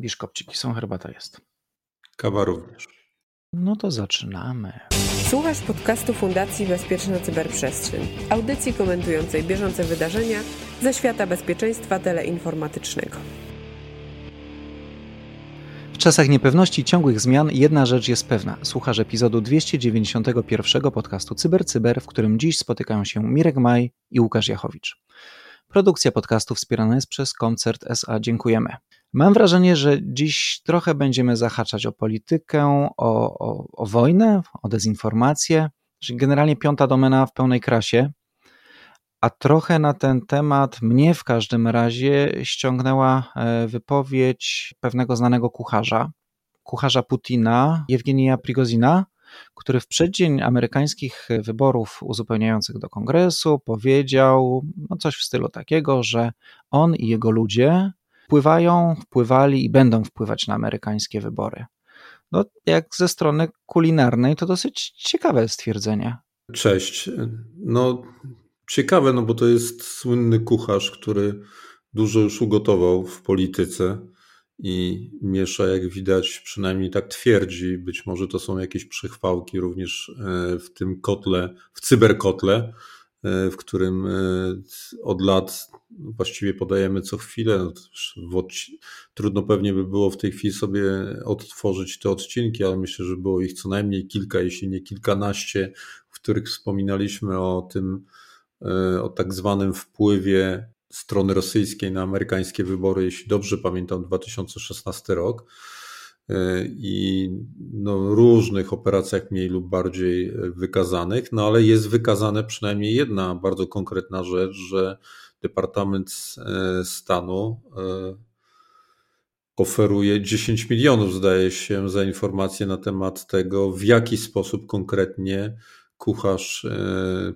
Biszkopciki są, herbata jest. Kawa również. No to zaczynamy. Słuchasz podcastu Fundacji Bezpieczna Cyberprzestrzeń, audycji komentującej bieżące wydarzenia ze świata bezpieczeństwa teleinformatycznego. W czasach niepewności ciągłych zmian jedna rzecz jest pewna. Słuchasz epizodu 291 podcastu CyberCyber, Cyber, w którym dziś spotykają się Mirek Maj i Łukasz Jachowicz. Produkcja podcastu wspierana jest przez Koncert SA. Dziękujemy. Mam wrażenie, że dziś trochę będziemy zahaczać o politykę, o, o, o wojnę, o dezinformację, czyli generalnie piąta domena w pełnej krasie. A trochę na ten temat mnie w każdym razie ściągnęła e, wypowiedź pewnego znanego kucharza, kucharza Putina, Jewgenija Prigozina, który w przeddzień amerykańskich wyborów uzupełniających do kongresu powiedział no coś w stylu takiego, że on i jego ludzie wpływają, wpływali i będą wpływać na amerykańskie wybory. No, jak ze strony kulinarnej, to dosyć ciekawe stwierdzenie. Cześć. No, ciekawe, no bo to jest słynny kucharz, który dużo już ugotował w polityce i miesza, jak widać, przynajmniej tak twierdzi. Być może to są jakieś przechwałki również e, w tym kotle, w cyberkotle, w którym e, od lat właściwie podajemy co chwilę. No trudno pewnie by było w tej chwili sobie odtworzyć te odcinki, ale myślę, że było ich co najmniej kilka, jeśli nie kilkanaście, w których wspominaliśmy o tym, o tak zwanym wpływie strony rosyjskiej na amerykańskie wybory, jeśli dobrze pamiętam, 2016 rok. E, I no, różnych operacjach mniej lub bardziej wykazanych, no ale jest wykazane przynajmniej jedna bardzo konkretna rzecz, że Departament e, Stanu e, oferuje 10 milionów, zdaje się, za informacje na temat tego, w jaki sposób konkretnie kucharz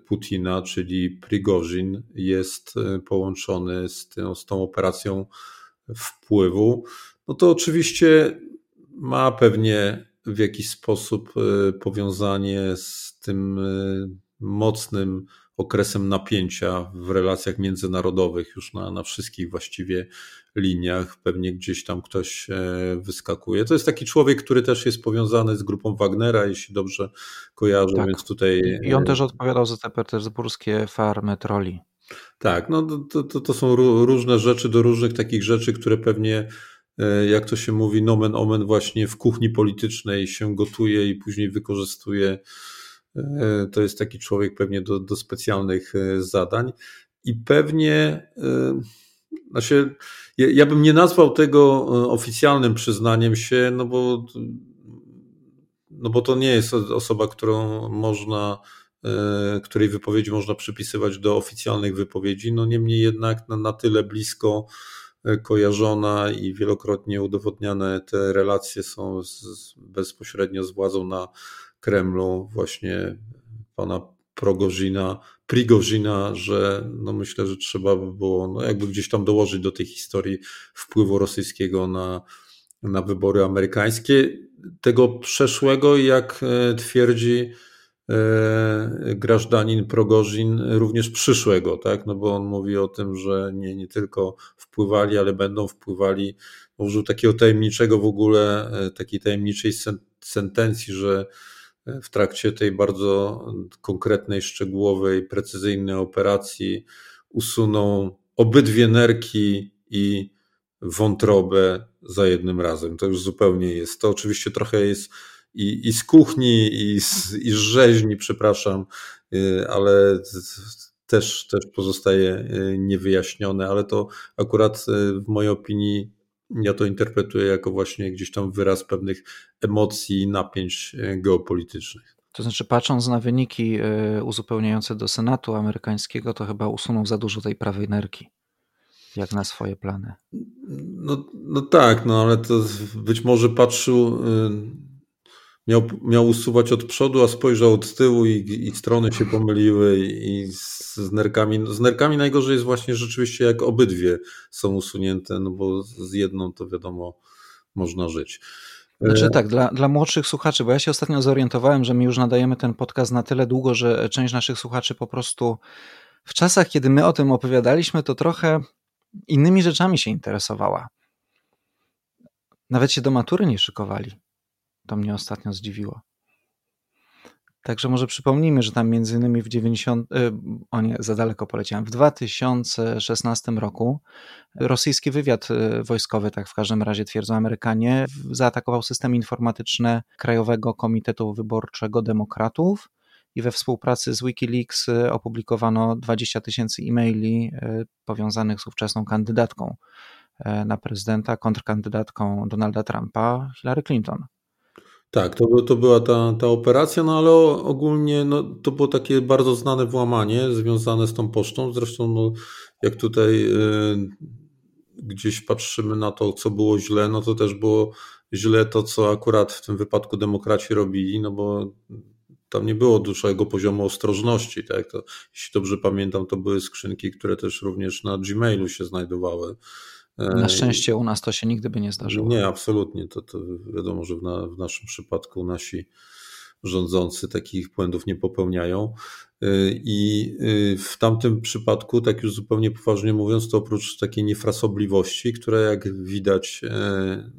Putina, czyli Prigorzin, jest połączony z tą, z tą operacją wpływu, no to oczywiście ma pewnie w jakiś sposób e, powiązanie z tym mocnym okresem napięcia w relacjach międzynarodowych, już na, na wszystkich właściwie liniach. Pewnie gdzieś tam ktoś e, wyskakuje. To jest taki człowiek, który też jest powiązany z grupą Wagnera, jeśli dobrze kojarzę, tak. więc tutaj. I on e, też odpowiadał za te petersburskie farmy troli. Tak, no to, to, to są różne rzeczy do różnych takich rzeczy, które pewnie jak to się mówi, nomen omen właśnie w kuchni politycznej się gotuje i później wykorzystuje. E, to jest taki człowiek pewnie do, do specjalnych e, zadań. I pewnie, e, znaczy, ja, ja bym nie nazwał tego oficjalnym przyznaniem się, no bo, no bo to nie jest osoba, którą można, której wypowiedzi można przypisywać do oficjalnych wypowiedzi, no niemniej jednak na, na tyle blisko kojarzona i wielokrotnie udowodniane te relacje są z, bezpośrednio z władzą na Kremlu, właśnie pana Progozina, Prigozina, że no myślę, że trzeba by było no jakby gdzieś tam dołożyć do tej historii wpływu rosyjskiego na, na wybory amerykańskie. Tego przeszłego, jak e, twierdzi e, grażdanin Progozin, również przyszłego, tak? No bo on mówi o tym, że nie, nie tylko wpływali, ale będą wpływali. Użył takiego tajemniczego w ogóle, e, takiej tajemniczej sentencji, że w trakcie tej bardzo konkretnej, szczegółowej, precyzyjnej operacji usuną obydwie nerki i wątrobę za jednym razem. To już zupełnie jest. To oczywiście trochę jest i, i z kuchni, i z, i z rzeźni, przepraszam, y, ale też, też pozostaje y, niewyjaśnione, ale to akurat y, w mojej opinii ja to interpretuję jako właśnie gdzieś tam wyraz pewnych emocji i napięć geopolitycznych. To znaczy, patrząc na wyniki uzupełniające do Senatu amerykańskiego, to chyba usunął za dużo tej prawej nerki, jak na swoje plany. No, no tak, no ale to być może patrzył miał, miał usuwać od przodu, a spojrzał od tyłu i, i strony się pomyliły i z, z nerkami. Z nerkami najgorzej jest właśnie rzeczywiście jak obydwie są usunięte, no bo z jedną to wiadomo można żyć. Znaczy tak, dla, dla młodszych słuchaczy, bo ja się ostatnio zorientowałem, że my już nadajemy ten podcast na tyle długo, że część naszych słuchaczy po prostu w czasach, kiedy my o tym opowiadaliśmy, to trochę innymi rzeczami się interesowała Nawet się do matury nie szykowali. To mnie ostatnio zdziwiło. Także może przypomnijmy, że tam między innymi w 90, y, o nie, za daleko poleciałem, w 2016 roku rosyjski wywiad y, wojskowy, tak w każdym razie twierdzą Amerykanie, zaatakował system informatyczny Krajowego Komitetu Wyborczego Demokratów i we współpracy z Wikileaks y, opublikowano 20 tysięcy e-maili powiązanych z ówczesną kandydatką na prezydenta, kontrkandydatką Donalda Trumpa, Hillary Clinton. Tak, to, to była ta, ta operacja, no ale ogólnie no, to było takie bardzo znane włamanie związane z tą pocztą. Zresztą, no, jak tutaj y, gdzieś patrzymy na to, co było źle, no to też było źle to, co akurat w tym wypadku demokraci robili, no bo tam nie było dużego poziomu ostrożności. Tak? To, jeśli dobrze pamiętam, to były skrzynki, które też również na Gmailu się znajdowały. Na szczęście u nas to się nigdy by nie zdarzyło. Nie, absolutnie. To, to wiadomo, że w, na, w naszym przypadku nasi rządzący takich błędów nie popełniają. Y, I y, w tamtym przypadku, tak już zupełnie poważnie mówiąc, to oprócz takiej niefrasobliwości, która jak widać y,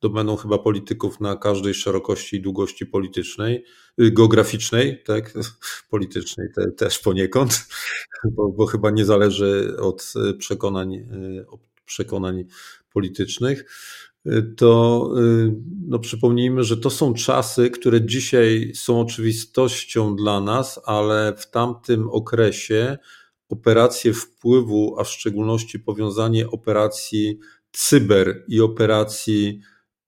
jest domeną chyba polityków na każdej szerokości i długości politycznej, y, geograficznej, tak, politycznej te, też poniekąd, bo, bo, chyba nie zależy od y, przekonań, y, od przekonań politycznych, to no przypomnijmy, że to są czasy, które dzisiaj są oczywistością dla nas, ale w tamtym okresie operacje wpływu, a w szczególności powiązanie operacji cyber i operacji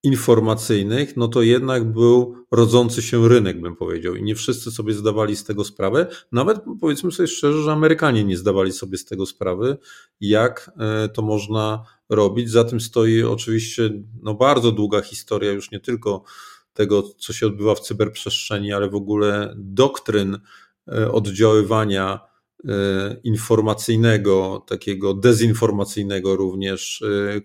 informacyjnych, no to jednak był rodzący się rynek, bym powiedział, i nie wszyscy sobie zdawali z tego sprawę. Nawet powiedzmy sobie szczerze, że Amerykanie nie zdawali sobie z tego sprawy, jak e, to można robić. Za tym stoi oczywiście no, bardzo długa historia, już nie tylko tego, co się odbywa w cyberprzestrzeni, ale w ogóle doktryn e, oddziaływania informacyjnego, takiego dezinformacyjnego również, e,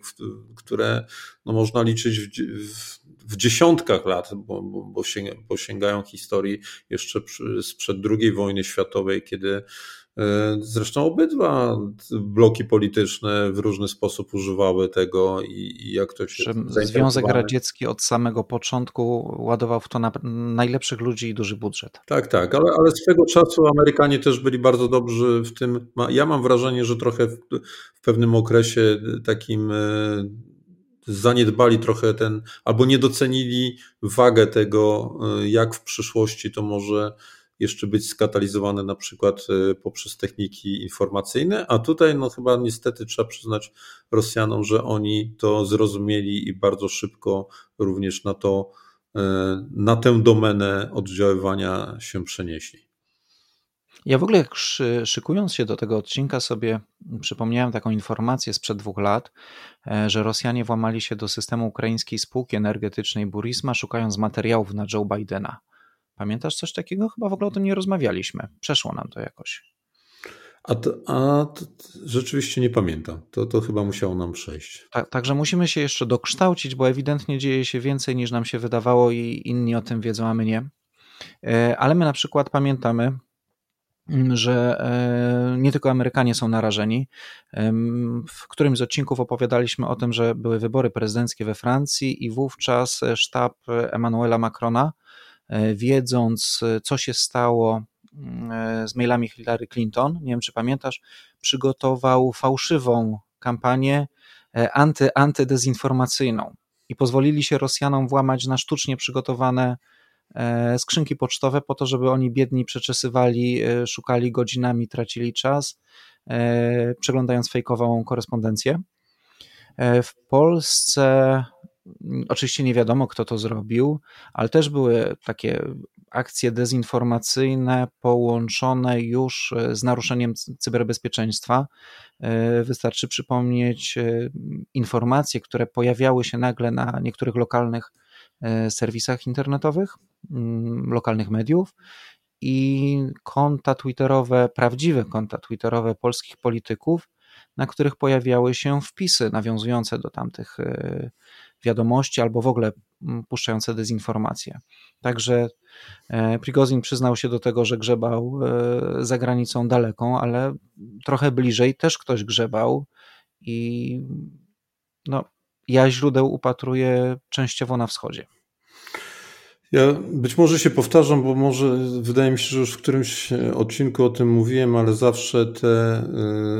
które no można liczyć w, w, dziesiątkach lat, bo, bo, sięgają historii jeszcze sprzed II wojny światowej, kiedy E, zresztą obydwa bloki polityczne w różny sposób używały tego i, jak to się. Związek Radziecki od samego początku ładował w to na najlepszych ludzi i duży budżet. Tak, tak, ale, ale swego czasu Amerykanie też byli bardzo dobrzy w tym. Ja mam wrażenie, że trochę w, w pewnym okresie takim e, zaniedbali trochę ten, albo nie docenili wagę tego, e, jak w przyszłości to może jeszcze być skatalizowane na przykład e, poprzez techniki informacyjne, a tutaj no chyba niestety trzeba przyznać Rosjanom, że oni to zrozumieli i bardzo szybko również na to, e, na tę domenę oddziaływania się przenieśli. Ja w ogóle szykując się do tego odcinka sobie przypomniałem taką informację sprzed dwóch lat, e, że Rosjanie włamali się do systemu ukraińskiej spółki energetycznej Burisma szukając materiałów na Joe Bidena. Pamiętasz coś takiego? Chyba w ogóle o tym nie rozmawialiśmy. Przeszło nam to jakoś. A, to, a to, rzeczywiście nie pamiętam. To, to chyba musiało nam przejść. Tak, także musimy się jeszcze dokształcić, bo ewidentnie dzieje się więcej niż nam się wydawało i inni o tym wiedzą, a my nie. E, ale my na przykład pamiętamy, mm, że e, nie tylko Amerykanie są narażeni. W którymś z odcinków opowiadaliśmy o tym, że były wybory prezydenckie we Francji i wówczas sztab Emmanuela Macrona E, wiedząc, e, co się stało mm, e, z mailami Hillary Clinton, nie wiem czy pamiętasz, przygotował fałszywą kampanię anty, antydezinformacyjną i pozwolili się Rosjanom włamać na sztucznie przygotowane skrzynki pocztowe po to, żeby oni biedni przeczesywali, szukali godzinami, tracili czas, przeglądając fejkową korespondencję. W Polsce Oczywiście nie wiadomo, kto to zrobił, ale też były takie akcje dezinformacyjne połączone już e, z naruszeniem cyberbezpieczeństwa. E, wystarczy przypomnieć e, informacje, które pojawiały się nagle na niektórych lokalnych serwisach internetowych, mm, lokalnych mediów i konta twitterowe, prawdziwe konta twitterowe polskich polityków, na których pojawiały się wpisy nawiązujące do tamtych wiadomości albo w ogóle mm, puszczające dezinformacje. Także e, Prigozin przyznał się do tego, że grzebał e, za granicą daleką, ale trochę bliżej też ktoś grzebał i no, ja źródeł upatruję częściowo na wschodzie. Ja być może się powtarzam, bo może wydaje mi się, że już w którymś odcinku o tym mówiłem, ale zawsze te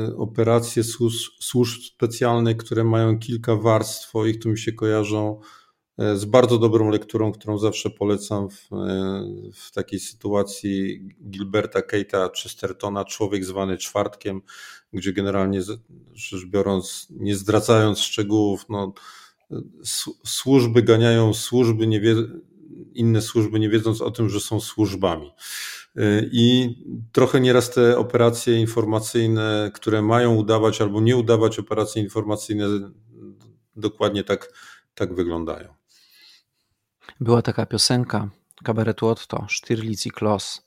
y, operacje służb, służb specjalnych, które mają kilka warstw swoich, to mi się kojarzą y, z bardzo dobrą lekturą, którą zawsze polecam w, w takiej sytuacji Gilberta Keita Chestertona, Człowiek zwany czwartkiem, gdzie generalnie rzecz biorąc, nie zdradzając szczegółów, no, służby ganiają służby, nie wie, inne służby, nie wiedząc o tym, że są służbami. Y, I trochę nieraz te operacje informacyjne, które mają udawać albo nie udawać operacje informacyjne, dokładnie tak, tak wyglądają. Była taka piosenka kabaretu Otto, Stirlitz i Kloss.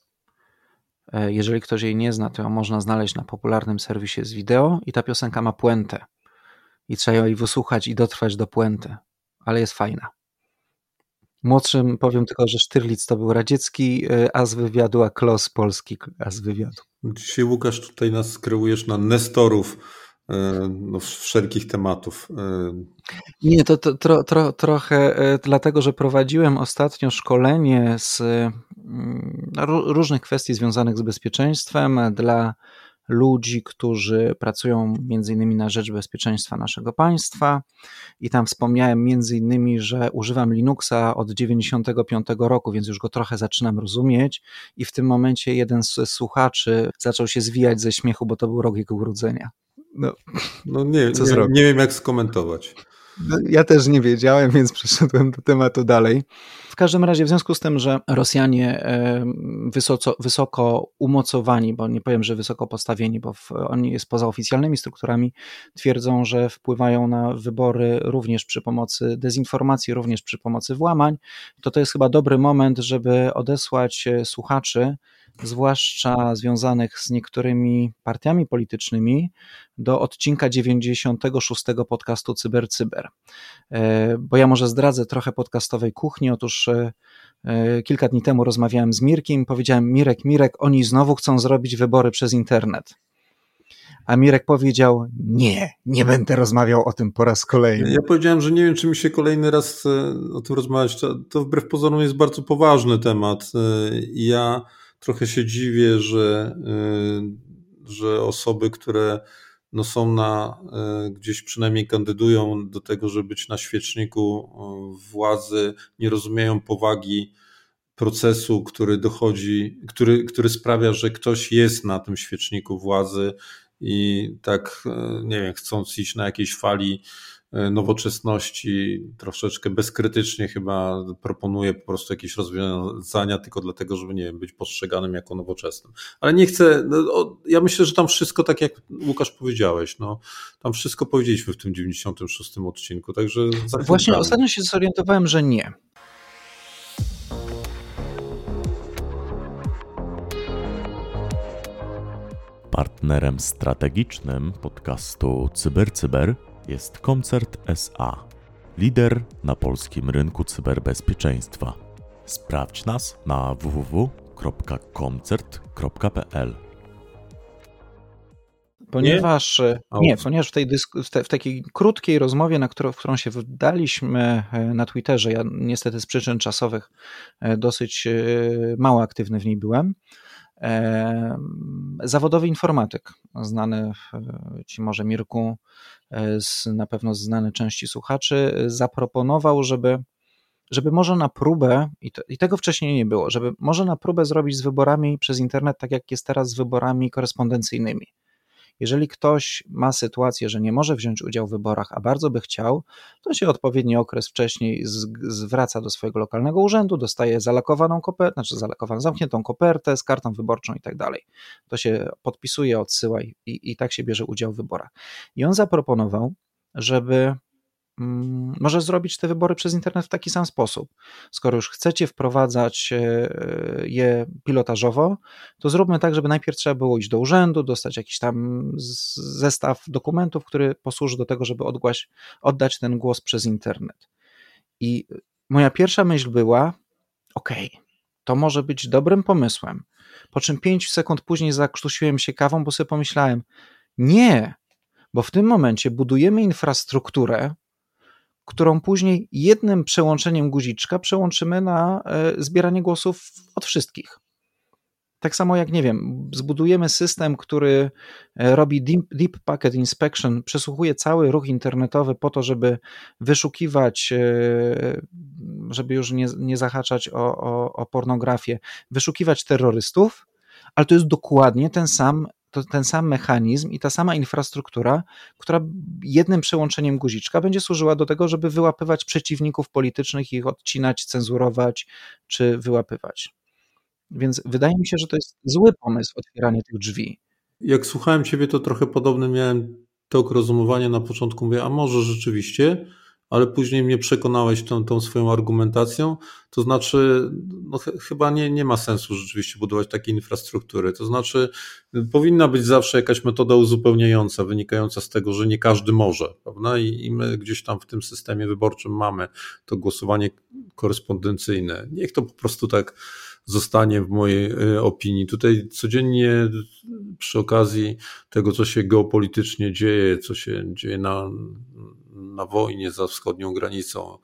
E, jeżeli ktoś jej nie zna, to ją można znaleźć na popularnym serwisie z wideo i ta piosenka ma puentę. I trzeba jej wysłuchać i dotrwać do puenty, ale jest fajna. Młodszym powiem tylko, że Sztyrlic to był radziecki e, as wywiadu, a Klos polski as wywiadu. Dzisiaj Łukasz tutaj nas kreujesz na nestorów e, no, wszelkich tematów. E. Nie, to, to tro, tro, trochę dlatego, że prowadziłem ostatnio szkolenie z mm, różnych kwestii związanych z bezpieczeństwem dla ludzi, którzy pracują między innymi na rzecz bezpieczeństwa naszego państwa i tam wspomniałem między innymi, że używam Linuxa od 95 roku, więc już go trochę zaczynam rozumieć i w tym momencie jeden z słuchaczy zaczął się zwijać ze śmiechu, bo to był rok jego urodzenia. No, no nie, Co nie, nie wiem jak skomentować. Ja też nie wiedziałem, więc przeszedłem do tematu dalej. W każdym razie, w związku z tym, że Rosjanie wysoko, wysoko umocowani, bo nie powiem, że wysoko postawieni, bo w, oni jest poza oficjalnymi strukturami, twierdzą, że wpływają na wybory również przy pomocy dezinformacji, również przy pomocy włamań, to to jest chyba dobry moment, żeby odesłać e, słuchaczy zwłaszcza związanych z niektórymi partiami politycznymi, do odcinka 96 podcastu Cyber Cyber. E, bo ja może zdradzę trochę podcastowej kuchni. Otóż e, e, kilka dni temu rozmawiałem z Mirkiem powiedziałem: Mirek, Mirek, oni znowu chcą zrobić wybory przez internet. A Mirek powiedział: Nie, nie będę rozmawiał o tym po raz kolejny. Ja powiedziałem, że nie wiem, czy mi się kolejny raz o tym rozmawiać. To, to wbrew pozorom jest bardzo poważny temat. Ja trochę się dziwię, że, y, że osoby, które no są na, y, gdzieś przynajmniej kandydują do tego, żeby być na świeczniku y, władzy, nie rozumieją powagi procesu, który dochodzi, który, który sprawia, że ktoś jest na tym świeczniku władzy i tak, nie wiem, chcąc iść na jakiejś fali nowoczesności, troszeczkę bezkrytycznie chyba proponuje po prostu jakieś rozwiązania tylko dlatego, żeby nie wiem, być postrzeganym jako nowoczesnym. Ale nie chcę, no, ja myślę, że tam wszystko, tak jak Łukasz powiedziałeś, no, tam wszystko powiedzieliśmy w tym 96 odcinku, także... Właśnie ostatnio się zorientowałem, że nie. Partnerem strategicznym podcastu CyberCyber Cyber jest Koncert SA, lider na polskim rynku cyberbezpieczeństwa. Sprawdź nas na www.koncert.pl. Ponieważ nie, nie ponieważ w tej, w, te, w takiej krótkiej rozmowie, na którą, w którą się wdaliśmy e, na Twitterze, ja niestety z przyczyn czasowych e, dosyć e, mało aktywny w niej byłem, Zawodowy informatyk, znany Ci może Mirku, e, na pewno znany części słuchaczy, zaproponował, żeby, żeby może na próbę, i, to, i tego wcześniej nie było, żeby może na próbę zrobić z wyborami przez internet, tak jak jest teraz z wyborami korespondencyjnymi. Jeżeli ktoś ma sytuację, że nie może wziąć udziału w wyborach, a bardzo by chciał, to się odpowiedni okres wcześniej zwraca do swojego lokalnego urzędu, dostaje zalakowaną kopertę, znaczy zalakowaną, zamkniętą kopertę z kartą wyborczą i tak dalej. To się podpisuje, odsyła i, i tak się bierze udział w wyborach. I on zaproponował, żeby może zrobić te wybory przez internet w taki sam sposób. Skoro już chcecie wprowadzać e, je pilotażowo, to zróbmy tak, żeby najpierw trzeba było iść do urzędu, dostać jakiś tam zestaw dokumentów, który posłuży do tego, żeby odgłaś, oddać ten głos przez internet. I moja pierwsza myśl była: OK, to może być dobrym pomysłem. Po czym 5 sekund później zakrztusiłem się kawą, bo sobie pomyślałem: Nie, bo w tym momencie budujemy infrastrukturę, którą później jednym przełączeniem guziczka przełączymy na zbieranie głosów od wszystkich. Tak samo jak, nie wiem, zbudujemy system, który e, robi deep, deep, Packet Inspection, przesłuchuje cały ruch internetowy po to, żeby wyszukiwać, e, żeby już nie, nie zahaczać o, o, o pornografię, wyszukiwać terrorystów, ale to jest dokładnie ten sam, to, ten sam mechanizm i ta sama infrastruktura, która jednym przełączeniem guziczka będzie służyła do tego, żeby wyłapywać przeciwników politycznych, ich odcinać, cenzurować czy wyłapywać. Więc wydaje mi się, że to jest zły pomysł otwieranie tych drzwi. Jak słuchałem Ciebie, to trochę podobne miałem tok rozumowania na początku. Mówię, a może rzeczywiście, ale później mnie przekonałeś tą, tą swoją argumentacją. To znaczy, no, ch chyba nie, nie ma sensu rzeczywiście budować takiej infrastruktury. To znaczy, powinna być zawsze jakaś metoda uzupełniająca, wynikająca z tego, że nie każdy może, prawda? I, I my gdzieś tam w tym systemie wyborczym mamy to głosowanie korespondencyjne. Niech to po prostu tak zostanie w mojej y, opinii. Tutaj codziennie przy okazji tego, co się geopolitycznie dzieje, co się dzieje na, na wojnie za wschodnią granicą,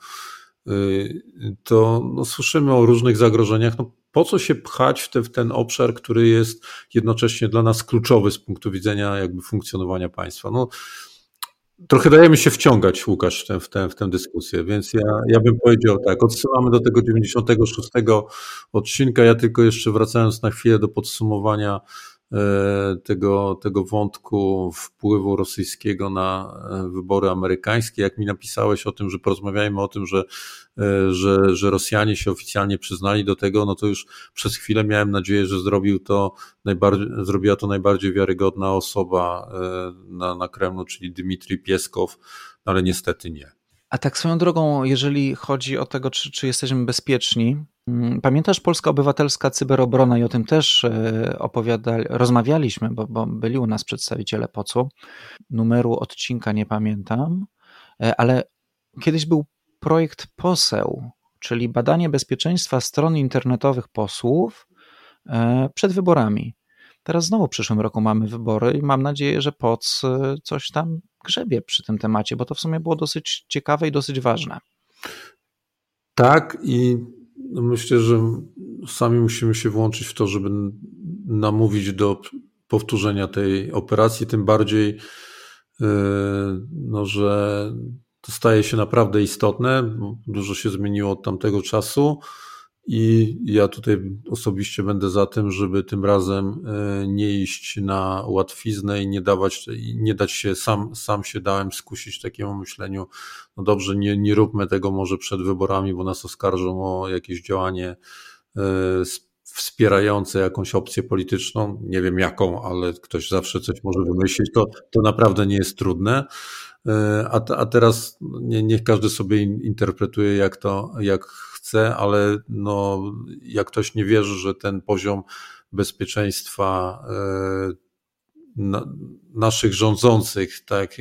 y, to no, słyszymy o różnych zagrożeniach. No, po co się pchać w, te, w, ten obszar, który jest jednocześnie dla nas kluczowy z punktu widzenia jakby funkcjonowania państwa? No, Trochę dajemy się wciągać, Łukasz, w tę, w tę, w tę dyskusję, więc ja, ja bym powiedział tak, odsyłamy do tego 96 odcinka, ja tylko jeszcze wracając na chwilę do podsumowania tego, tego wątku wpływu rosyjskiego na e, wybory amerykańskie. Jak mi napisałeś o tym, że porozmawiajmy o tym, że, e, że, że Rosjanie się oficjalnie przyznali do tego, no to już przez chwilę miałem nadzieję, że zrobił to najbardziej, zrobiła to najbardziej wiarygodna osoba na, na Kremlu, czyli Dmitrij Pieskow, no ale niestety nie. A tak swoją drogą, jeżeli chodzi o tego, czy, czy jesteśmy bezpieczni, mm, pamiętasz Polska Obywatelska Cyberobrona i o tym też e, opowiadali, rozmawialiśmy, bo, bo byli u nas przedstawiciele POC-u. Numeru odcinka nie pamiętam, e, ale kiedyś był projekt POSEł, czyli badanie bezpieczeństwa stron internetowych posłów e, przed wyborami. Teraz znowu w przyszłym roku mamy wybory i mam nadzieję, że POC coś tam grzebie przy tym temacie, bo to w sumie było dosyć ciekawe i dosyć ważne. Tak, i myślę, że sami musimy się włączyć w to, żeby namówić do powtórzenia tej operacji, tym bardziej, yy, no, że to staje się naprawdę istotne. Dużo się zmieniło od tamtego czasu. I ja tutaj osobiście będę za tym, żeby tym razem e, nie iść na łatwiznę i nie dawać, nie dać się, sam, sam się dałem skusić takiemu myśleniu, no dobrze, nie, nie róbmy tego może przed wyborami, bo nas oskarżą o jakieś działanie e, wspierające jakąś opcję polityczną. Nie wiem jaką, ale ktoś zawsze coś może wymyślić. To, to naprawdę nie jest trudne. E, a, a teraz nie, niech każdy sobie interpretuje, jak to, jak chce, ale no, jak ktoś nie wierzy, że ten poziom bezpieczeństwa e, naszych rządzących, tak,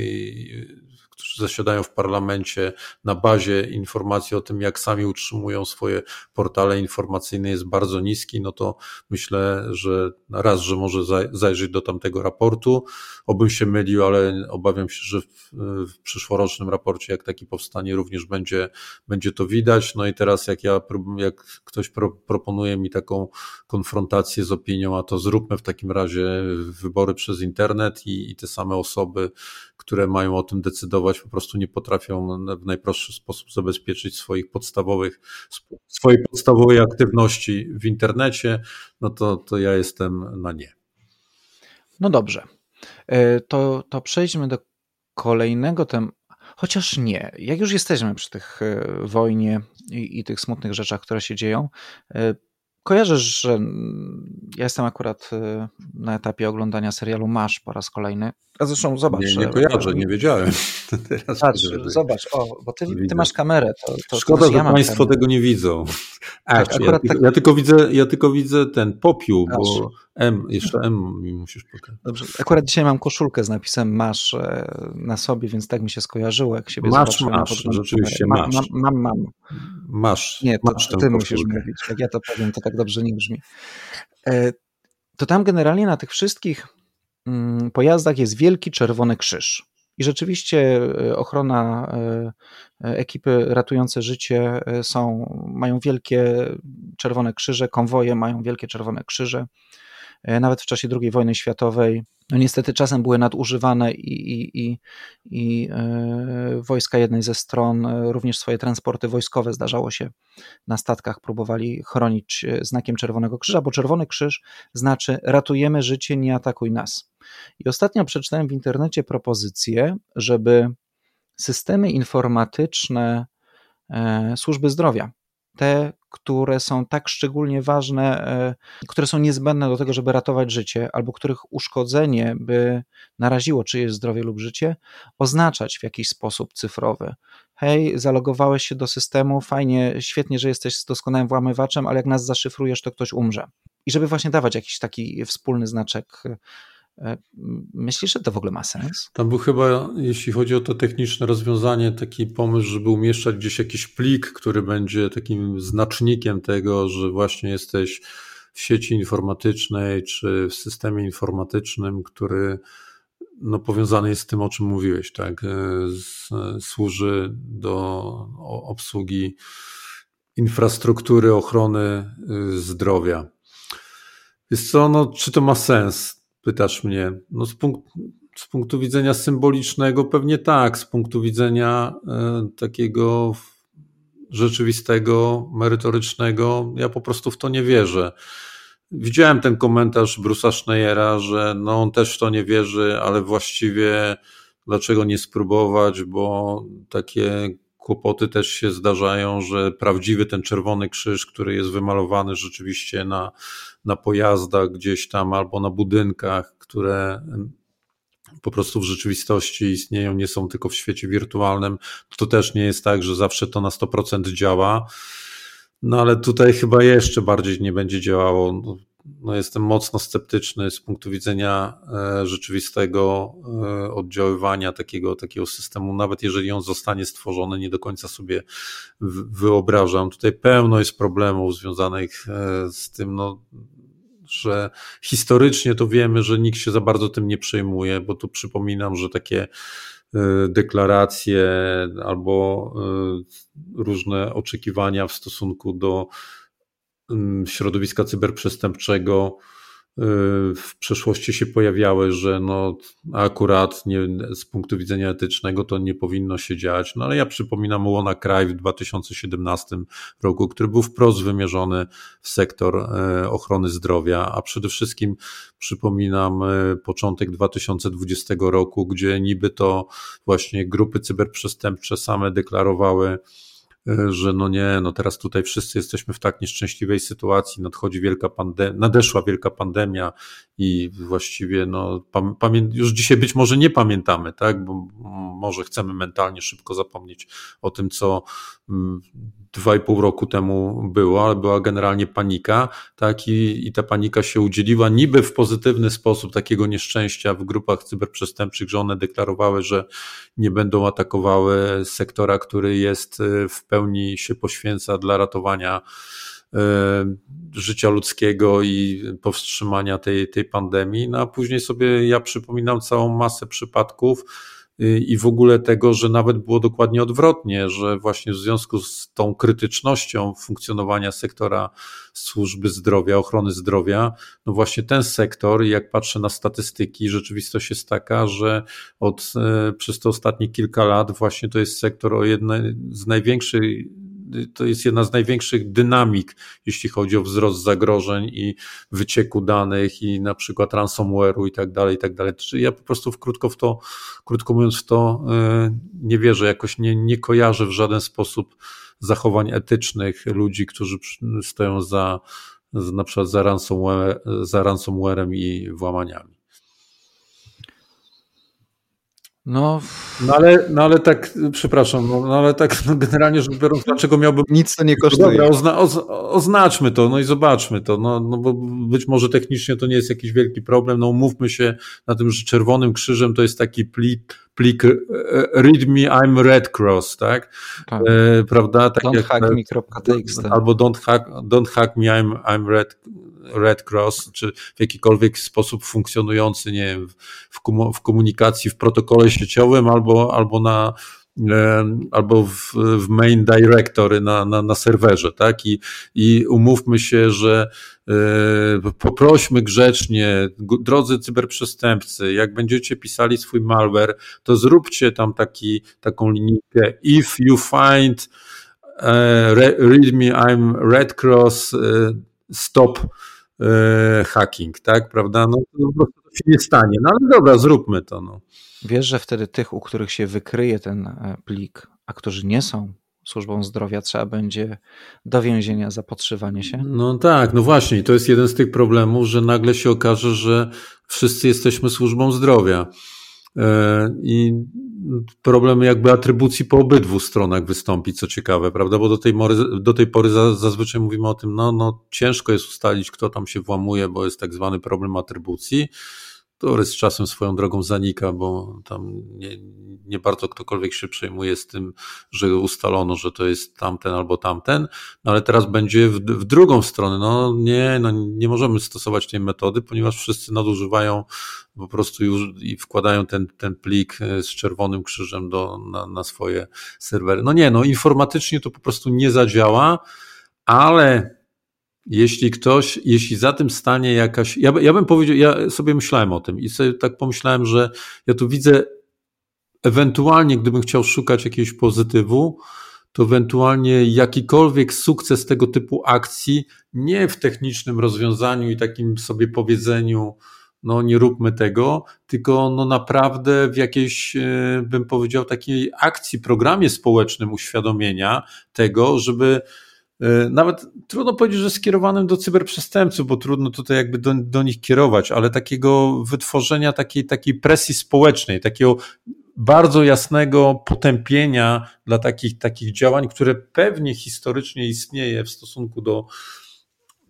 którzy zasiadają w parlamencie na bazie informacji o tym, jak sami utrzymują swoje portale informacyjne, jest bardzo niski, no to myślę, że raz, że może zajrzeć do tamtego raportu. Obym się mylił, ale obawiam się, że w, w przyszłorocznym raporcie, jak taki powstanie, również będzie, będzie to widać. No i teraz, jak ja, jak ktoś pro, proponuje mi taką konfrontację z opinią, a to zróbmy w takim razie wybory przez internet i, i te same osoby, które mają o tym decydować, po prostu nie potrafią w najprostszy sposób zabezpieczyć swoich podstawowych, swojej podstawowej aktywności w internecie, no to, to ja jestem na nie. No dobrze. E, to, to przejdźmy do kolejnego tematu. Chociaż nie, jak już jesteśmy przy tych e, wojnie i, i, tych smutnych rzeczach, które się dzieją, e, Kojarzysz, że ja jestem akurat na etapie oglądania serialu Masz po raz kolejny. A zresztą zobacz. Nie, nie kojarzę, nie wiedziałem. Teraz Patrz, zobacz, o, bo ty, ty masz kamerę. To, to, Szkoda, to że ja Państwo kamerę. tego nie widzą. Tak, ja, tak... ja, tylko widzę, ja tylko widzę ten popiół, bo M, jeszcze M mi musisz pokazać. Dobrze, akurat dzisiaj mam koszulkę z napisem Masz e, na sobie, więc tak mi się skojarzyło, jak siebie Masz, masz, rzeczywiście masz. Mam, mam, mam. Masz. Nie, to masz ty musisz mówić. Jak ja to powiem, to tak dobrze nie brzmi. E, to tam generalnie na tych wszystkich pojazdach jest wielki czerwony krzyż. I rzeczywiście ochrona, ekipy ratujące życie są, mają wielkie czerwone krzyże, konwoje mają wielkie czerwone krzyże. Nawet w czasie II wojny światowej no niestety czasem były nadużywane i, i, i, i e, wojska jednej ze stron, e, również swoje transporty wojskowe zdarzało się na statkach, próbowali chronić e, znakiem Czerwonego Krzyża, bo Czerwony Krzyż znaczy ratujemy życie, nie atakuj nas. I ostatnio przeczytałem w internecie propozycję, żeby systemy informatyczne służby zdrowia te, które są tak szczególnie ważne, e, które są niezbędne do tego, żeby ratować życie, albo których uszkodzenie by naraziło czyjeś zdrowie lub życie, oznaczać w jakiś sposób cyfrowy. Hej, zalogowałeś się do systemu, fajnie, świetnie, że jesteś doskonałym włamywaczem, ale jak nas zaszyfrujesz, to ktoś umrze. I żeby właśnie dawać jakiś taki wspólny znaczek myślisz, że to w ogóle ma sens? Tam był chyba, jeśli chodzi o to techniczne rozwiązanie, taki pomysł, żeby umieszczać gdzieś jakiś plik, który będzie takim znacznikiem tego, że właśnie jesteś w sieci informatycznej czy w systemie informatycznym, który no, powiązany jest z tym, o czym mówiłeś, tak? E, z, służy do obsługi infrastruktury ochrony e, zdrowia. Jest co, no, czy to ma sens? Pytasz mnie. No z, z punktu widzenia symbolicznego pewnie tak, z punktu widzenia e, takiego rzeczywistego, merytorycznego, ja po prostu w to nie wierzę. Widziałem ten komentarz Bruce'a Schneiera, że no on też w to nie wierzy, ale właściwie dlaczego nie spróbować, bo takie kłopoty też się zdarzają, że prawdziwy ten czerwony krzyż, który jest wymalowany rzeczywiście na, na pojazdach gdzieś tam albo na budynkach, które po prostu w rzeczywistości istnieją, nie są tylko w świecie wirtualnym, to też nie jest tak, że zawsze to na 100% działa. No ale tutaj chyba jeszcze bardziej nie będzie działało. No, jestem mocno sceptyczny z punktu widzenia e, rzeczywistego e, oddziaływania takiego, takiego systemu, nawet jeżeli on zostanie stworzony, nie do końca sobie wyobrażam. Tutaj pełno jest problemów związanych e, z tym, no, że historycznie to wiemy, że nikt się za bardzo tym nie przejmuje, bo tu przypominam, że takie deklaracje albo różne oczekiwania w stosunku do środowiska cyberprzestępczego y, w przeszłości się pojawiały, że no akurat nie, z punktu widzenia etycznego to nie powinno się dziać. No ale ja przypominam Łona Kraj w 2017 roku, który był wprost wymierzony w sektor e, ochrony zdrowia, a przede wszystkim przypominam e, początek 2020 roku, gdzie niby to właśnie grupy cyberprzestępcze same deklarowały że no nie, no teraz tutaj wszyscy jesteśmy w tak nieszczęśliwej sytuacji, nadchodzi wielka pandemia, nadeszła wielka pandemia i właściwie no, pamię- już dzisiaj być może nie pamiętamy, tak, bo może chcemy mentalnie szybko zapomnieć o tym, co dwa i pół roku temu było, ale była generalnie panika, tak, i, i ta panika się udzieliła niby w pozytywny sposób takiego nieszczęścia w grupach cyberprzestępczych, że one deklarowały, że nie będą atakowały sektora, który jest y, w pełni się poświęca dla ratowania życia ludzkiego i powstrzymania tej, tej pandemii. No a później sobie ja przypominam całą masę przypadków, i w ogóle tego, że nawet było dokładnie odwrotnie, że właśnie w związku z tą krytycznością funkcjonowania sektora służby zdrowia, ochrony zdrowia, no właśnie ten sektor, jak patrzę na statystyki, rzeczywistość jest taka, że od, e, przez te ostatnie kilka lat właśnie to jest sektor o jednej z największych to jest jedna z największych dynamik, jeśli chodzi o wzrost zagrożeń i wycieku danych i na przykład ransomware'u i tak dalej, i tak dalej. Ja po prostu w krótko w to, krótko mówiąc w to e, nie wierzę, jakoś nie, nie kojarzę w żaden sposób zachowań etycznych ludzi, którzy stoją za, na przykład za, ransomware, za ransomwarem i włamaniami. No, no ale, no ale tak, przepraszam, no, no ale tak no generalnie rzecz biorąc, dlaczego miałbym... Nic to nie kosztuje. Dobra, ozna, oz, oznaczmy to, no i zobaczmy to, no, no bo być może technicznie to nie jest jakiś wielki problem, no umówmy się na tym, że Czerwonym Krzyżem to jest taki plik, plik readme I'm Red Cross, tak? tak. E, prawda? Tak don't hack me.txt. Albo don't hack, don't hack me I'm, I'm Red Red Cross, czy w jakikolwiek sposób funkcjonujący, nie wiem, w, w komunikacji, w protokole sieciowym albo, albo na albo w, w main directory na, na, na serwerze, tak? I, I umówmy się, że e, poprośmy grzecznie, drodzy cyberprzestępcy, jak będziecie pisali swój malware, to zróbcie tam taki, taką linijkę if you find uh, read me I'm Red Cross stop hacking, tak, prawda? No to po prostu się nie stanie. No ale dobra, zróbmy to. No. Wiesz, że wtedy tych, u których się wykryje ten e, plik, a którzy nie są służbą zdrowia, trzeba będzie do więzienia za podszywanie się? No tak, no właśnie. To jest jeden z tych problemów, że nagle się okaże, że wszyscy jesteśmy służbą zdrowia. E, I problem jakby atrybucji po obydwu stronach wystąpi, co ciekawe, prawda? Bo do tej, pory, do tej pory zazwyczaj mówimy o tym, no, no ciężko jest ustalić, kto tam się włamuje, bo jest tak zwany problem atrybucji który z czasem swoją drogą zanika, bo tam nie, nie bardzo ktokolwiek się przejmuje z tym, że ustalono, że to jest tamten albo tamten, no ale teraz będzie w, w drugą stronę. No nie, no nie możemy stosować tej metody, ponieważ wszyscy nadużywają po prostu już i wkładają ten, ten plik e, z czerwonym krzyżem do, na, na swoje serwery. No nie, no informatycznie to po prostu nie zadziała, ale jeśli ktoś, jeśli za tym stanie jakaś. Ja, ja bym powiedział, ja sobie myślałem o tym i sobie tak pomyślałem, że ja tu widzę ewentualnie, gdybym chciał szukać jakiegoś pozytywu, to ewentualnie jakikolwiek sukces tego typu akcji, nie w technicznym rozwiązaniu i takim sobie powiedzeniu, no nie róbmy tego, tylko no naprawdę w jakiejś, e, bym powiedział, takiej akcji, programie społecznym uświadomienia tego, żeby nawet trudno powiedzieć, że skierowanym do cyberprzestępców, bo trudno tutaj jakby do, do nich kierować, ale takiego wytworzenia takiej, takiej presji społecznej, takiego bardzo jasnego potępienia dla takich, takich działań, które pewnie historycznie istnieje w stosunku do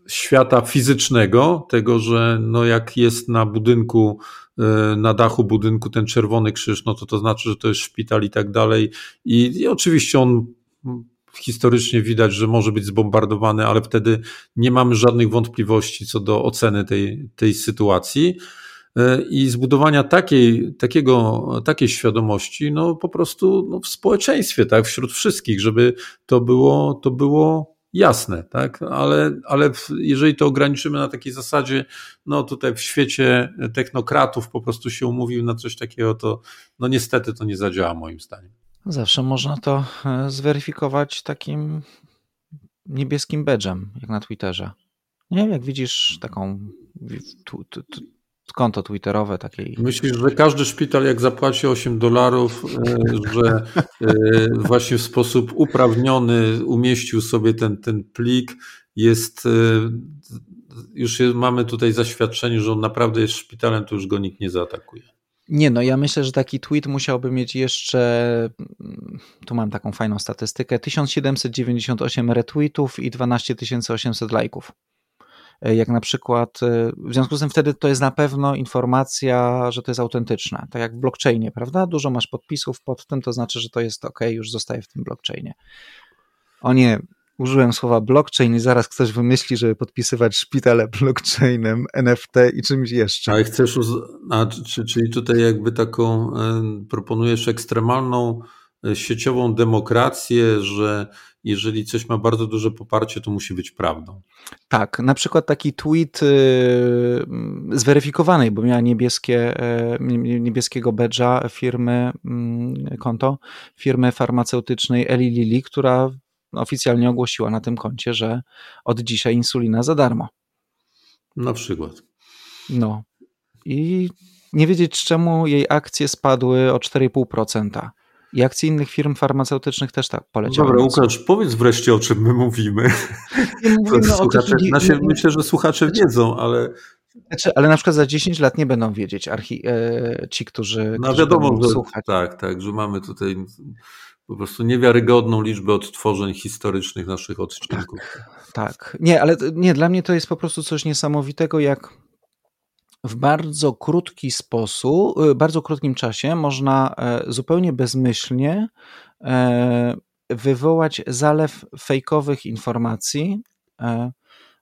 świata fizycznego, tego, że no jak jest na budynku, e, na dachu budynku ten czerwony krzyż, no to to znaczy, że to jest szpital i tak dalej. I, i oczywiście on historycznie widać, że może być zbombardowany, ale wtedy nie mamy żadnych wątpliwości co do oceny tej, tej sytuacji. E, I zbudowania takiej, takiego, takiej świadomości, no po prostu no w społeczeństwie, tak, wśród wszystkich, żeby to było, to było jasne, tak? Ale, ale jeżeli to ograniczymy na takiej zasadzie, no tutaj w świecie technokratów po prostu się umówił na coś takiego, to no niestety to nie zadziała moim zdaniem. Zawsze można to e, zweryfikować takim niebieskim badge'em, jak na Twitterze. Nie jak widzisz taką tu, tu, tu, konto twitterowe takiej. Myślisz, że każdy szpital jak zapłaci 8 dolarów, e, że e, właśnie w sposób uprawniony umieścił sobie ten, ten plik, jest już mamy tutaj zaświadczenie, że on naprawdę jest szpitalem, to już go nikt nie zaatakuje. Nie, no ja myślę, że taki tweet musiałby mieć jeszcze, mm, tu mam taką fajną statystykę, 1798 retweetów i 12 800 lajków. E, jak na przykład, e, w związku z tym wtedy to jest na pewno informacja, że to jest autentyczne, tak jak w blockchainie, prawda? Dużo masz podpisów pod tym, to znaczy, że to jest ok, już zostaje w tym blockchainie. O nie, użyłem słowa blockchain i zaraz ktoś wymyśli, żeby podpisywać szpitale blockchainem, NFT i czymś jeszcze. Ale chcesz, a, czyli tutaj jakby taką e, proponujesz ekstremalną e, sieciową demokrację, że jeżeli coś ma bardzo duże poparcie, to musi być prawdą. Tak, na przykład taki tweet y, zweryfikowanej, bo miała niebieskie, e, niebieskiego badge'a firmy, mm, konto firmy farmaceutycznej Eli Lilly, która oficjalnie ogłosiła na tym koncie, że od dzisiaj insulina za darmo. Na przykład. No. I nie wiedzieć czemu jej akcje spadły o 4,5%. I akcje innych firm farmaceutycznych też tak poleciały. Dobra, Łukasz, powiedz wreszcie o czym my mówimy. mówimy słuchacze, o nasze, myślę, że słuchacze wiedzą, ale... Znaczy, ale na przykład za 10 lat nie będą wiedzieć archi, e, ci, którzy, no, którzy wiadomo, że, słuchać. Tak, tak, że mamy tutaj po prostu niewiarygodną liczbę odtworzeń historycznych naszych odcinków. Tak, tak. Nie, ale nie, dla mnie to jest po prostu coś niesamowitego, jak w bardzo krótki sposób, bardzo krótkim czasie można zupełnie bezmyślnie wywołać zalew fejkowych informacji,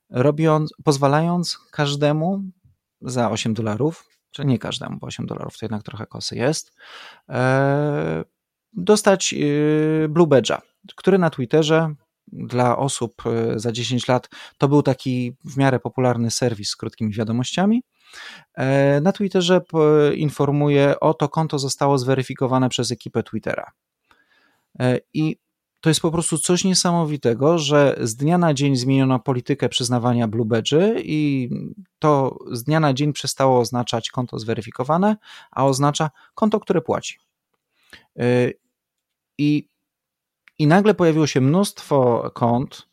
robiąc, pozwalając każdemu za 8 dolarów, czy nie każdemu, bo 8 dolarów to jednak trochę kosy jest, dostać y, Blue Badge'a, który na Twitterze dla osób y, za 10 lat to był taki w miarę popularny serwis z krótkimi wiadomościami. E, na Twitterze informuje o to konto zostało zweryfikowane przez ekipę Twittera. E, I to jest po prostu coś niesamowitego, że z dnia na dzień zmieniono politykę przyznawania Blue Badge i to z dnia na dzień przestało oznaczać konto zweryfikowane, a oznacza konto, które płaci. I, i nagle pojawiło się mnóstwo kont,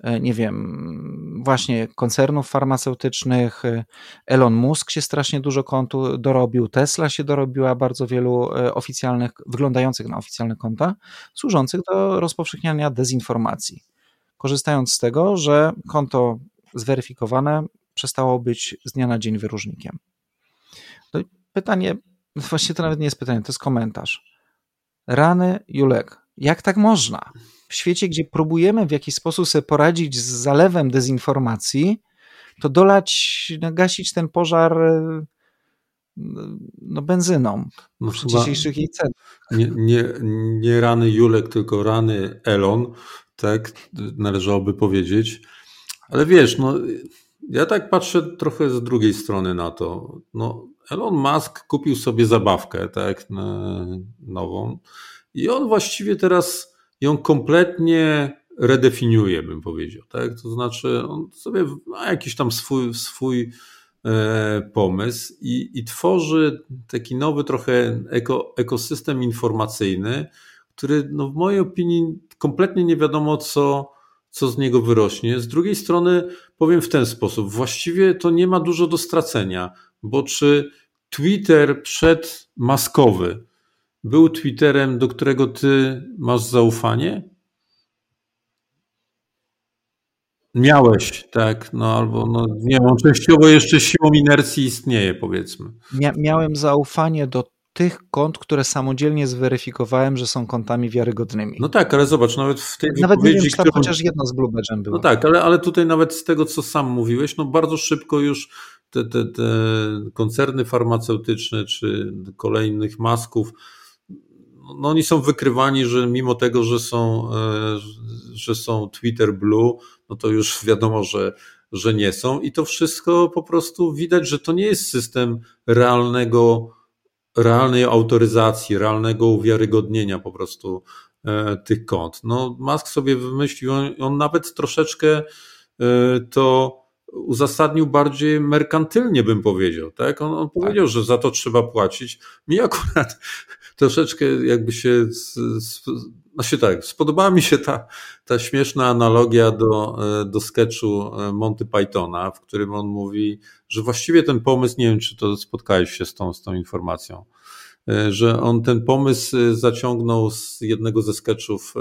E, nie wiem, właśnie koncernów farmaceutycznych. E, Elon Musk się strasznie dużo kontu dorobił, Tesla się dorobiła bardzo wielu e, oficjalnych, wyglądających na oficjalne konta, służących do rozpowszechniania dezinformacji. Korzystając z tego, że konto zweryfikowane przestało być z dnia na dzień wyróżnikiem. No pytanie, właściwie to nawet nie jest pytanie, to jest komentarz. Rany Julek, jak tak można? w świecie, gdzie próbujemy w jakiś sposób sobie poradzić z zalewem dezinformacji, to dolać, gasić ten pożar no, benzyną no, przy dzisiejszych jej cenach. Nie, nie, nie rany Julek, tylko rany Elon, tak należałoby powiedzieć. Ale wiesz, no, ja tak patrzę trochę z drugiej strony na to. No, Elon Musk kupił sobie zabawkę, tak, nową i on właściwie teraz ją kompletnie redefiniuje, bym powiedział. Tak? To znaczy, on sobie ma jakiś tam swój, swój e, pomysł i, i tworzy taki nowy trochę eko, ekosystem informacyjny, który no, w mojej opinii kompletnie nie wiadomo, co, co z niego wyrośnie. Z drugiej strony powiem w ten sposób, właściwie to nie ma dużo do stracenia, bo czy Twitter przedmaskowy był Twitterem, do którego ty masz zaufanie? Miałeś, tak, no albo no, nie wiem, częściowo jeszcze siłą inercji istnieje, powiedzmy. Mia miałem zaufanie do tych kont, które samodzielnie zweryfikowałem, że są kontami wiarygodnymi. No tak, ale zobacz, nawet w tej Nawet nie wiem, czy tam którą... chociaż jedno z Blue było. No tak, ale, ale tutaj nawet z tego, co sam mówiłeś, no bardzo szybko już te, te, te koncerny farmaceutyczne czy kolejnych masków no oni są wykrywani, że mimo tego, że są, e, że są Twitter Blue, no to już wiadomo, że, że nie są. I to wszystko po prostu widać, że to nie jest system realnego, realnej autoryzacji, realnego uwiarygodnienia po prostu e, tych kont. No, Musk sobie wymyślił, on, on nawet troszeczkę e, to uzasadnił bardziej merkantylnie, bym powiedział. Tak? On, on tak. powiedział, że za to trzeba płacić. Mi akurat troszeczkę jakby się, znaczy tak, spodobała mi się ta, ta śmieszna analogia do, do sketchu e, Monty Pythona, w którym on mówi, że właściwie ten pomysł, nie wiem czy to spotkałeś się z tą, z tą informacją, e, że on ten pomysł e, zaciągnął z jednego ze sketchów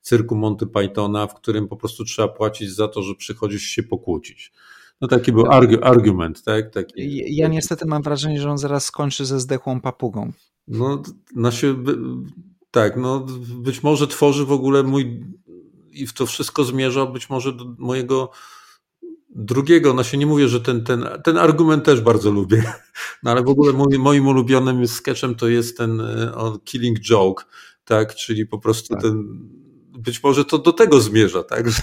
cyrku Monty Pythona, w którym po prostu trzeba płacić za to, że przychodzisz się pokłócić. No taki był argu, argument, tak? Taki, ja taki. niestety mam wrażenie, że on zaraz skończy ze zdechłą papugą. No, znaczy, tak, no być może tworzy w ogóle mój i w to wszystko zmierza być może do mojego drugiego, no się nie mówię, że ten, ten, ten argument też bardzo lubię, no ale w ogóle mój, moim ulubionym sketchem to jest ten e, Killing Joke, tak, czyli po prostu tak. ten być może to do tego zmierza, tak? Że,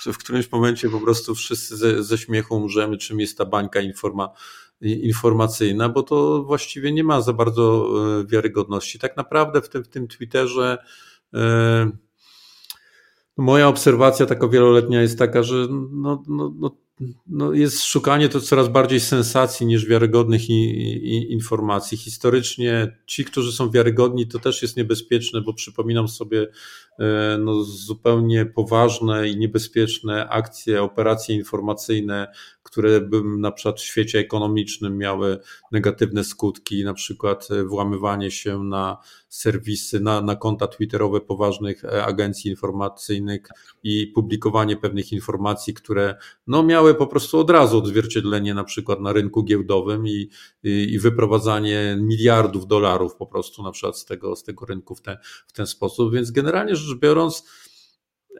że w którymś momencie po prostu wszyscy ze, ze śmiechu umrzemy, czym jest ta bańka informa, informacyjna, bo to właściwie nie ma za bardzo e, wiarygodności. Tak naprawdę w tym, w tym Twitterze e, moja obserwacja taka wieloletnia jest taka, że no, no, no no jest szukanie to coraz bardziej sensacji niż wiarygodnych i, i, informacji. Historycznie ci, którzy są wiarygodni, to też jest niebezpieczne, bo przypominam sobie e, no, zupełnie poważne i niebezpieczne akcje, operacje informacyjne, które by na przykład w świecie ekonomicznym miały negatywne skutki, na przykład włamywanie się na serwisy, na, na konta twitterowe poważnych agencji informacyjnych i publikowanie pewnych informacji, które no, miały po prostu od razu odzwierciedlenie na przykład na rynku giełdowym i, i, i wyprowadzanie miliardów dolarów po prostu na przykład z tego, z tego rynku w ten, w ten sposób. Więc generalnie rzecz biorąc,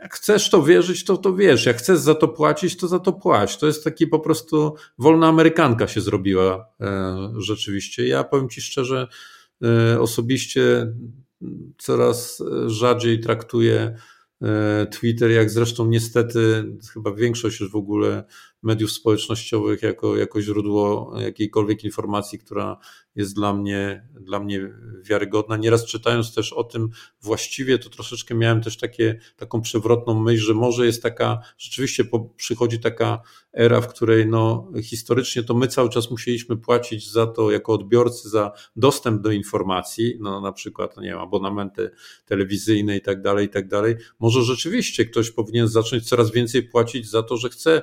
jak chcesz to wierzyć, to to wiesz. Jak chcesz za to płacić, to za to płać. To jest taki po prostu wolna amerykanka się zrobiła e, rzeczywiście. Ja powiem Ci szczerze, e, osobiście coraz rzadziej traktuję e, Twitter, jak zresztą niestety chyba większość już w ogóle mediów społecznościowych jako, jako źródło jakiejkolwiek informacji, która jest dla mnie, dla mnie wiarygodna. Nieraz czytając też o tym właściwie, to troszeczkę miałem też takie, taką przewrotną myśl, że może jest taka, rzeczywiście po, przychodzi taka era, w której no, historycznie to my cały czas musieliśmy płacić za to jako odbiorcy, za dostęp do informacji, no na przykład, nie wiem, abonamenty telewizyjne i tak dalej, i tak dalej. Może rzeczywiście ktoś powinien zacząć coraz więcej płacić za to, że chce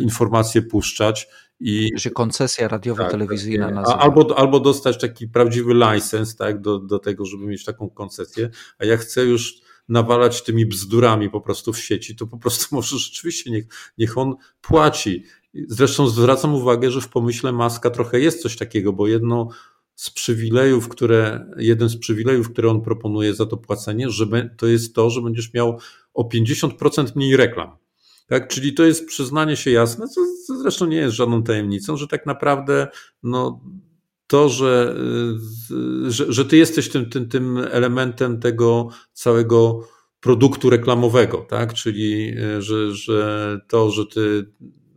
informacje puszczać. I, się koncesja radiowo-telewizyjna tak, nazywa. Albo, albo dostać taki prawdziwy license tak, do, do tego, żeby mieć taką koncesję, a ja chcę już nawalać tymi bzdurami po prostu w sieci, to po prostu może rzeczywiście niech, niech on płaci. Zresztą zwracam uwagę, że w pomyśle Maska trochę jest coś takiego, bo jedno z przywilejów, które, jeden z przywilejów, które on proponuje za to płacenie, że to jest to, że będziesz miał o 50% mniej reklam. Tak, czyli to jest przyznanie się jasne, co, co zresztą nie jest żadną tajemnicą, że tak naprawdę no, to, że, y, że, że ty jesteś tym, tym, tym elementem tego całego produktu reklamowego, tak? Czyli y, że, że to, że ty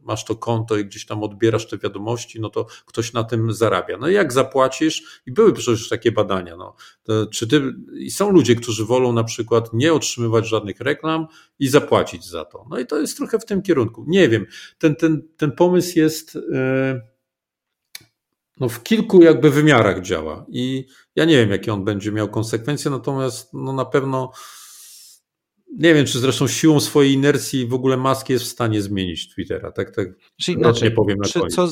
masz to konto i gdzieś tam odbierasz te wiadomości, no to ktoś na tym zarabia. No i jak zapłacisz, i były przecież takie badania, no, czy ty, i są ludzie, którzy wolą na przykład nie otrzymywać żadnych reklam i zapłacić za to. No i to jest trochę w tym kierunku. Nie wiem, ten, ten, ten pomysł jest. Yy, no w kilku jakby wymiarach działa i ja nie wiem, jakie on będzie miał konsekwencje, natomiast no na pewno nie wiem, czy zresztą siłą swojej inercji w ogóle Musk jest w stanie zmienić Twittera. Tak, tak Czyli inaczej, nie powiem na koniec. Co,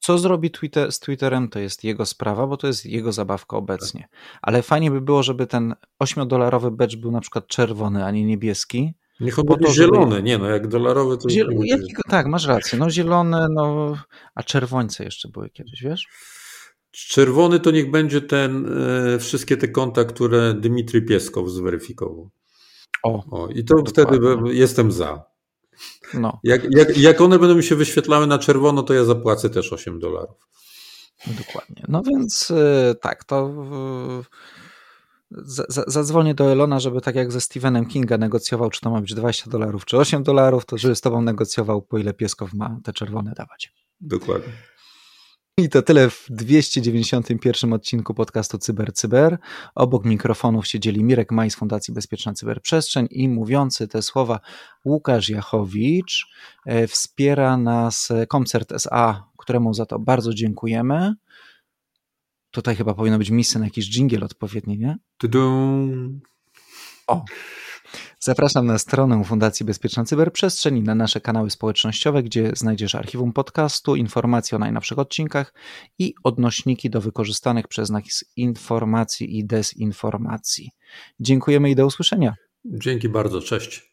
co zrobi Twitter, z Twitterem, to jest jego sprawa, bo to jest jego zabawka obecnie. Tak. Ale fajnie by było, żeby ten 8-dolarowy badge był na przykład czerwony, a nie niebieski. Niech on będzie zielony, żeby... nie no, jak dolarowy to... Ziel... Jakiego... Tak, masz rację, no zielony, no, a czerwońce jeszcze były kiedyś, wiesz? Czerwony to niech będzie ten, e, wszystkie te konta, które Dmitry Pieskow zweryfikował. O, o I to dokładnie. wtedy jestem za. No. Jak, jak, jak one będą mi się wyświetlały na czerwono, to ja zapłacę też 8 dolarów. Dokładnie. No więc y, tak, to zadzwonię do Elona, żeby tak jak ze Stephenem Kinga negocjował, czy to ma być 20 dolarów, czy 8 dolarów, to żeby z tobą negocjował, po ile pieskow ma te czerwone dawać. Dokładnie. I to tyle w 291 odcinku podcastu CyberCyber. Cyber. Obok mikrofonów siedzieli Mirek Maj z Fundacji Bezpieczna Cyberprzestrzeń i mówiący te słowa Łukasz Jachowicz. E, wspiera nas Koncert SA, któremu za to bardzo dziękujemy. Tutaj chyba powinno być miejsce na jakiś dżingiel odpowiedni, nie? Tudum. O, Zapraszam na stronę Fundacji Bezpieczna Cyberprzestrzeń i na nasze kanały społecznościowe, gdzie znajdziesz archiwum podcastu, informacje o najnowszych odcinkach i odnośniki do wykorzystanych przez nas informacji i dezinformacji. Dziękujemy i do usłyszenia. Dzięki bardzo, cześć.